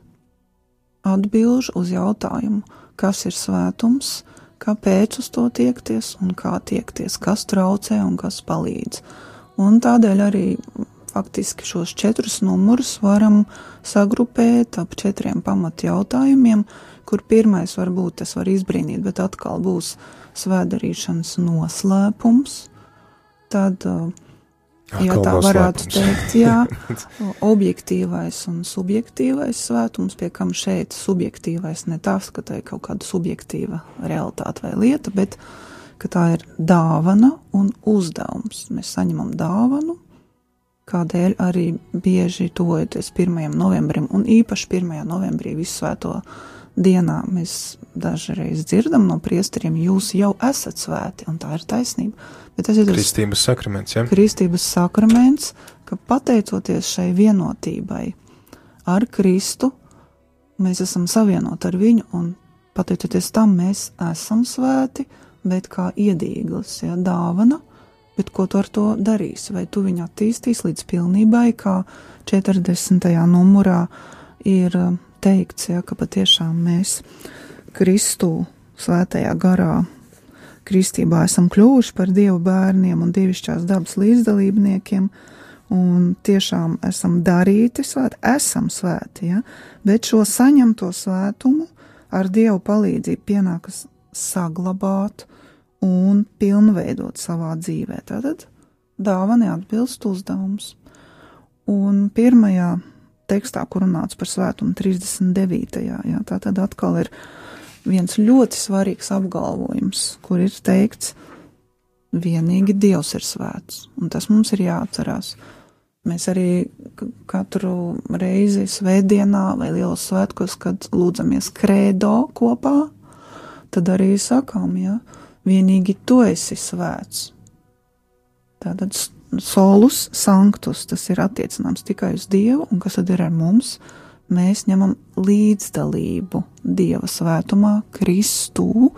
atbilžu uz jautājumu, kas ir svētums, kāpēc uz to tiekties un kā tiekties, kas traucē un kas palīdz. Un tādēļ arī faktiski šos četrus numurus varam sagrupēt ap četriem pamat jautājumiem, kur pirmais varbūt tas var izbrīnīt, bet atkal būs svēdarīšanas noslēpums. Tad, ja tā varētu teikt, jā, objektīvais un subjektīvais svētums, pie kam šeit subjektīvais ne tas, ka tā ir kaut kāda subjektīva realitāte vai lieta, bet ka tā ir dāvana un uzdevums. Mēs saņemam dāvanu, kādēļ arī bieži tuvojoties 1. novembrim un īpaši 1. novembrī visvēto dienā mēs dažreiz dzirdam no priesteriem, jūs jau esat svēti, un tā ir taisnība. Bet tas ir Kristības sakraments, ja? Kristības sakraments, ka pateicoties šai vienotībai ar Kristu, mēs esam savienoti ar viņu, un pateicoties tam mēs esam svēti, bet kā iedīglis, ja, dāvana – bet ko tu ar to darīsi? Vai tu viņu attīstīsi līdz pilnībai, kā 40. numurā ir um, teikts, ja, ka patiešām mēs Kristu svētajā garā kristībā esam kļuvuši par Dievu bērniem un dievišķās dabas līdzdalībniekiem, un tiešām esam darīti svēti, esam svēti, ja? bet šo saņemto svētumu ar Dievu palīdzību pienākas saglabāt, un pilnveidot savā dzīvē. Tātad dāvana atbilst uzdevums. Un pirmajā tekstā, kur runāts par svētumu 39. Jā, tā tad atkal ir viens ļoti svarīgs apgalvojums, kur ir teikts, vienīgi Dievs ir svēts, un tas mums ir jāatcerās. Mēs arī katru reizi svētdienā vai lielos svētkos, kad lūdzamies krēdo kopā, tad arī sakām, jā, ja, vienīgi tu esi svēts. Tātad solus sanctus, tas ir attiecināms tikai uz Dievu, un kas tad ir ar mums? Mēs ņemam līdzdalību Dieva svētumā, Kristū,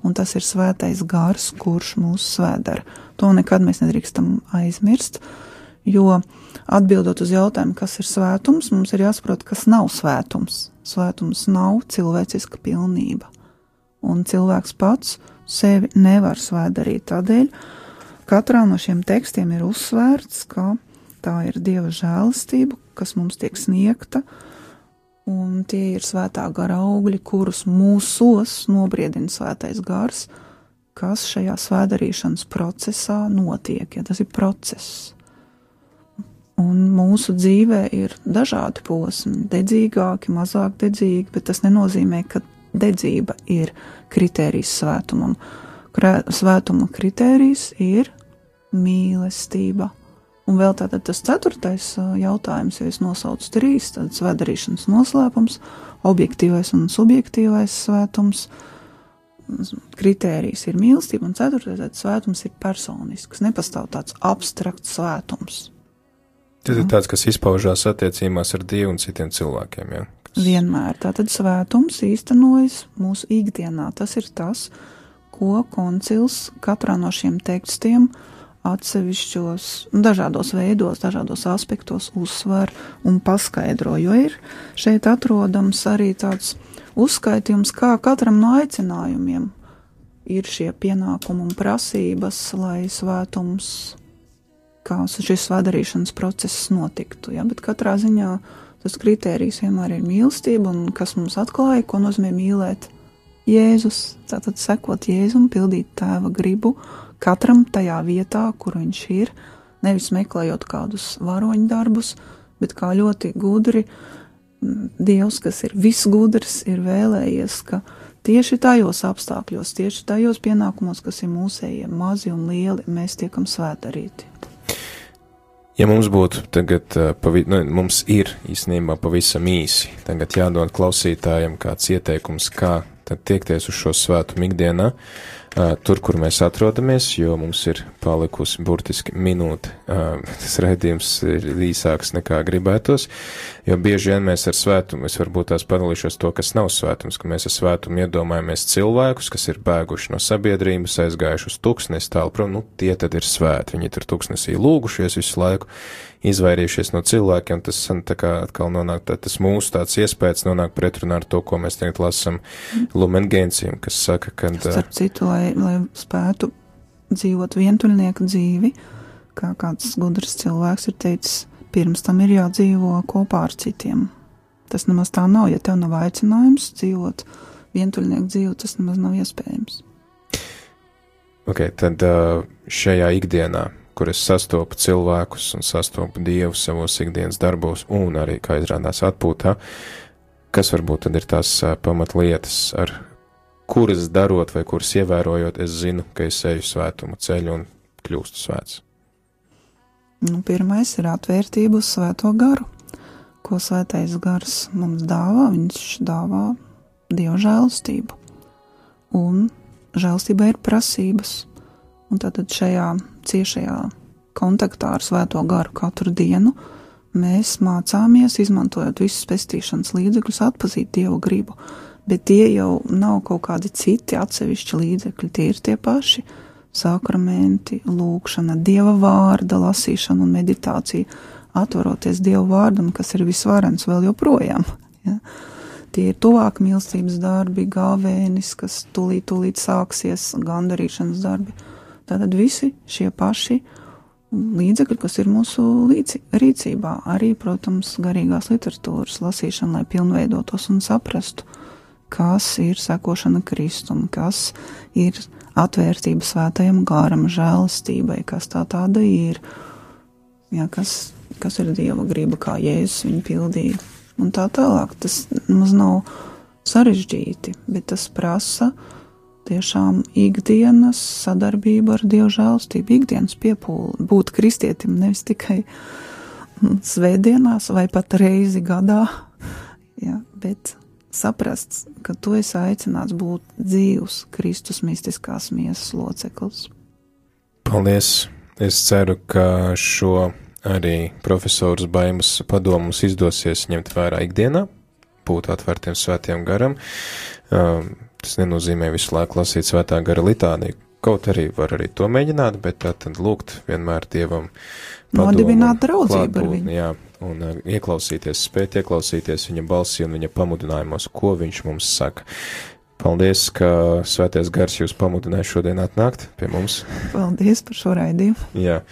un tas ir svētais gars, kurš mūs svēdara. To nekad mēs nedrīkstam aizmirst, Jo atbildot uz jautājumu, kas ir svētums, mums ir jāsaprot, kas nav svētums. Svētums nav cilvēciska pilnība. Un cilvēks pats sevi nevar svētdarīt. Tādēļ katrā no šiem tekstiem ir uzsvērts, ka tā ir Dieva žēlastība, kas mums tiek sniegta, un tie ir svētā gara augļi, kurus mūsos nobriedina svētais gars, kas šajā svēdarīšanas procesā notiek, ja tas ir process. Un mūsu dzīvē ir dažādi posmi, dedzīgāki, mazāk dedzīgi, bet tas nenozīmē, ka dedzība ir kritērijs svētumam. Svētuma kritērijs ir mīlestība. Un vēl tātad tas ceturtais jautājums, ja es nosaucu trīs, tad svētdarīšanas noslēpums, objektīvais un subjektīvais svētums, kritērijs ir mīlestība, un ceturtais svētums ir personisks. Nepastāv tāds abstrakts svētums. Tas ir tāds, kas izpaužās attiecībās ar Dievu un citiem cilvēkiem. Ja? Vienmēr tātad svētums īstenojas mūsu ikdienā. Tas ir tas, ko koncils katrā no šiem tekstiem atsevišķos, dažādos veidos, dažādos aspektos uzsver un paskaidro, jo ir šeit atrodams arī tāds uzskaitījums, kā katram no aicinājumiem ir šie pienākumi un prasības, lai svētums kā šis svētdarīšanas process notiktu. Ja? Bet katrā ziņā tas kritērijs vienmēr ir mīlestība, un kas mums atklāja, ko nozīmē mīlēt Jēzus. Tātad sekot Jēzum, pildīt tēva gribu katram tajā vietā, kur viņš ir, nevis meklējot kādus varoņu darbus, bet kā ļoti gudri Dievs, kas ir visgudrs, ir vēlējies, ka tieši tajos apstākļos, tieši tajos pienākumos, kas ir mūsējie, mazi un lieli, mēs tiekam svētarīti. Ja mums būtu tagad, pavi, nu, mums ir īstenībā pavisam īsi, tagad jādod klausītājiem kāds ieteikums, kā tad tiekties uz šo svētumu ikdienā, tur, kur mēs atrodamies, jo mums ir palikusi burtiski minūte. Tas raidījums ir īsāks nekā gribētos, jo bieži vien mēs ar svētumu, es varbūt tās padalīšos to, kas nav svētums, ka mēs ar svētumu iedomājamies cilvēkus, kas ir bēguši no sabiedrības, aizgājuši uz tuksnesi tālu prom, nu tie tad ir svēti, viņi tur tuksnesī lūgušies visu laiku izvairījušies no cilvēkiem, tas tā kā atkal nonāk, tā, tas mūsu tāds iespējas nonāk pretrunā ar to, ko mēs tagad lasam Lumen Gentium, kas saka, ka. Starp citu, lai, lai spētu dzīvot vientuļnieku dzīvi, kā kāds gudrs cilvēks ir teicis, pirms tam ir jādzīvo kopā ar citiem. Tas nemaz tā nav, ja tev nav aicinājums dzīvot vientuļnieku dzīvi, tas nemaz nav iespējams. Ok, tad šajā ikdienā kur es sastopu cilvēkus un sastopu Dievu savos ikdienas darbos un arī, kā izrādās, atpūtā, kas varbūt tad ir tās pamatlietas, ar kuras darot vai kuras ievērojot, es zinu, ka es eju svētumu ceļu un kļūstu svēts. Nu, pirmais ir atvērtība uz svēto garu. Ko svētais gars mums dāvā? Viņš dāvā dievu žēlastību. Un žēlastībai ir prasības. Un tātad šajā ciešajā kontaktā ar Svēto garu katru dienu mēs mācāmies, izmantojot visus pestīšanas līdzekļus, atpazīt Dievu gribu. Bet tie jau nav kaut kādi citi atsevišķi līdzekļi, tie ir tie paši sakramenti, lūkšana, Dieva vārda lasīšana un meditācija, atveroties Dieva vārdam, kas ir visvarens vēl joprojām. Ja? Tie ir tuvāk mīlestības darbi, gāvēnis, kas tūlīt, tūlīt sāksies, gandarīšanas darbi Tātad visi šie paši līdzekļi, kas ir mūsu līdzi, rīcībā, arī, protams, garīgās literatūras lasīšana, lai pilnveidotos un saprastu, kas ir sekošana Kristum, kas ir atvērtība svētajam gāram, žēlastībai, kas tā tāda ir, jā, kas, kas ir Dieva griba, kā Jēzus viņu pildīja, un tā tālāk. Tas maz nav sarežģīti, bet tas prasa tiešām ikdienas sadarbība ar Dievu žēlstību, ikdienas piepūli, būt kristietim nevis tikai svētdienās vai pat reizi gadā, ja, bet saprast, ka tu esi aicināts būt dzīvs Kristus mistiskās miesas loceklis. Paldies! Es ceru, ka šo arī profesors Baimas padomus izdosies ņemt vērā ikdienā, būt atvērtiem svētiem garam. Um, Tas nenozīmē visu laiku lasīt svētā gara litāniju, kaut arī var arī to mēģināt, bet tā tad lūgt vienmēr Dievam padomu. Nodibināt draudzību ar viņu. Jā, un uh, ieklausīties, spēt ieklausīties viņa balsī un viņa pamudinājumos, ko viņš mums saka. Paldies, ka svētais gars jūs pamudināja šodien atnākt pie mums. Paldies par šo raidījumu. Jā,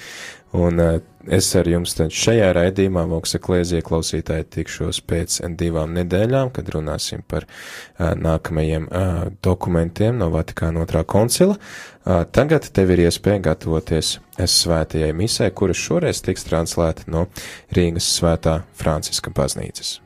un uh, es ar jums šajā raidījumā, Voksa Klēzie klausītāji, tikšos pēc divām nedēļām, kad runāsim par uh, nākamajiem uh, dokumentiem no Vatikāna otrā koncila. Tagad tev ir iespēja gatavoties svētajai misē, kuras šoreiz tiks translēta no Rīgas svētā Franciska baznīcas.